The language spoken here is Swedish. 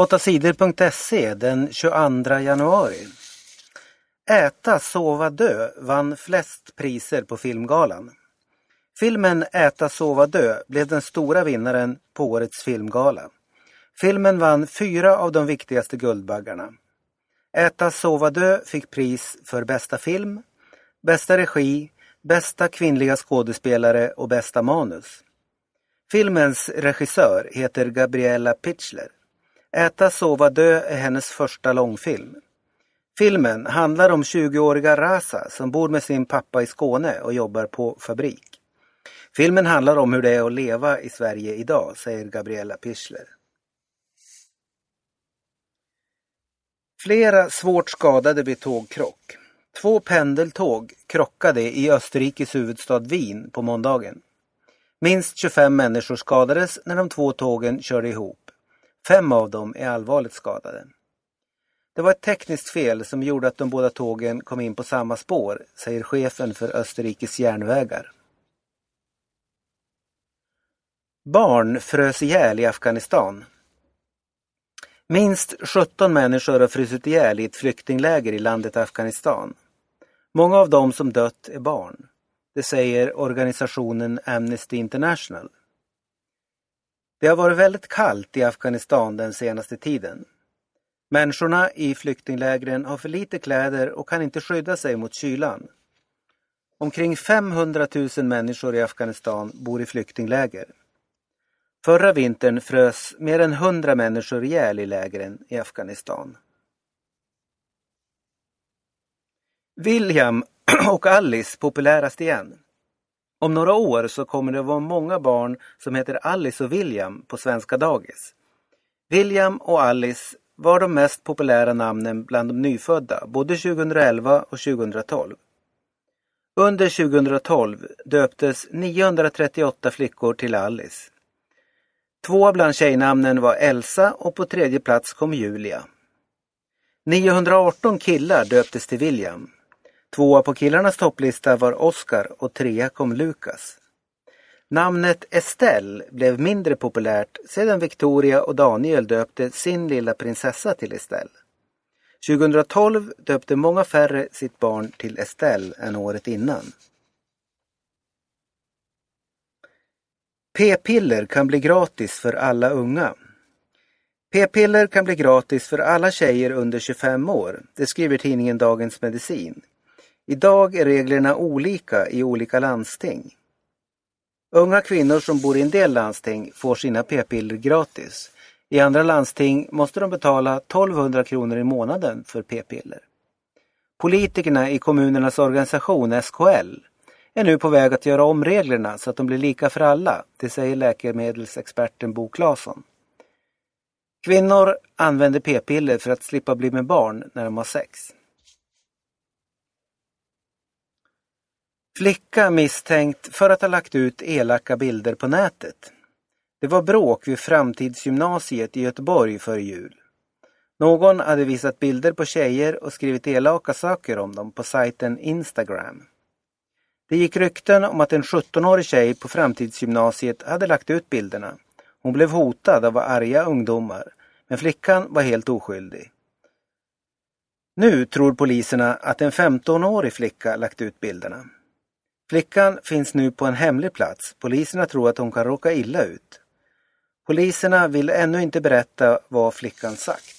8sidor.se den 22 januari. Äta, sova, dö vann flest priser på filmgalan. Filmen Äta, sova, dö blev den stora vinnaren på årets filmgala. Filmen vann fyra av de viktigaste Guldbaggarna. Äta, sova, dö fick pris för bästa film, bästa regi, bästa kvinnliga skådespelare och bästa manus. Filmens regissör heter Gabriella Pitchler. Äta, sova, dö är hennes första långfilm. Filmen handlar om 20-åriga Rasa som bor med sin pappa i Skåne och jobbar på fabrik. Filmen handlar om hur det är att leva i Sverige idag, säger Gabriella Pichler. Flera svårt skadade vid tågkrock. Två pendeltåg krockade i Österrikes huvudstad Wien på måndagen. Minst 25 människor skadades när de två tågen körde ihop. Fem av dem är allvarligt skadade. Det var ett tekniskt fel som gjorde att de båda tågen kom in på samma spår, säger chefen för Österrikes järnvägar. Barn frös ihjäl i Afghanistan. Minst 17 människor har frusit ihjäl i ett flyktingläger i landet Afghanistan. Många av dem som dött är barn. Det säger organisationen Amnesty International. Det har varit väldigt kallt i Afghanistan den senaste tiden. Människorna i flyktinglägren har för lite kläder och kan inte skydda sig mot kylan. Omkring 500 000 människor i Afghanistan bor i flyktingläger. Förra vintern frös mer än 100 människor ihjäl i lägren i Afghanistan. William och Alice populärast igen. Om några år så kommer det vara många barn som heter Alice och William på svenska dagis. William och Alice var de mest populära namnen bland de nyfödda både 2011 och 2012. Under 2012 döptes 938 flickor till Alice. Två bland tjejnamnen var Elsa och på tredje plats kom Julia. 918 killar döptes till William. Tvåa på killarnas topplista var Oscar och trea kom Lukas. Namnet Estelle blev mindre populärt sedan Victoria och Daniel döpte sin lilla prinsessa till Estelle. 2012 döpte många färre sitt barn till Estelle än året innan. P-piller kan bli gratis för alla unga. P-piller kan bli gratis för alla tjejer under 25 år, det skriver tidningen Dagens Medicin. Idag är reglerna olika i olika landsting. Unga kvinnor som bor i en del landsting får sina p-piller gratis. I andra landsting måste de betala 1200 kronor i månaden för p-piller. Politikerna i kommunernas organisation SKL är nu på väg att göra om reglerna så att de blir lika för alla, det säger läkemedelsexperten Bo Claesson. Kvinnor använder p-piller för att slippa bli med barn när de har sex. Flicka misstänkt för att ha lagt ut elaka bilder på nätet. Det var bråk vid Framtidsgymnasiet i Göteborg före jul. Någon hade visat bilder på tjejer och skrivit elaka saker om dem på sajten Instagram. Det gick rykten om att en 17-årig tjej på Framtidsgymnasiet hade lagt ut bilderna. Hon blev hotad av arga ungdomar, men flickan var helt oskyldig. Nu tror poliserna att en 15-årig flicka lagt ut bilderna. Flickan finns nu på en hemlig plats. Poliserna tror att hon kan råka illa ut. Poliserna vill ännu inte berätta vad flickan sagt.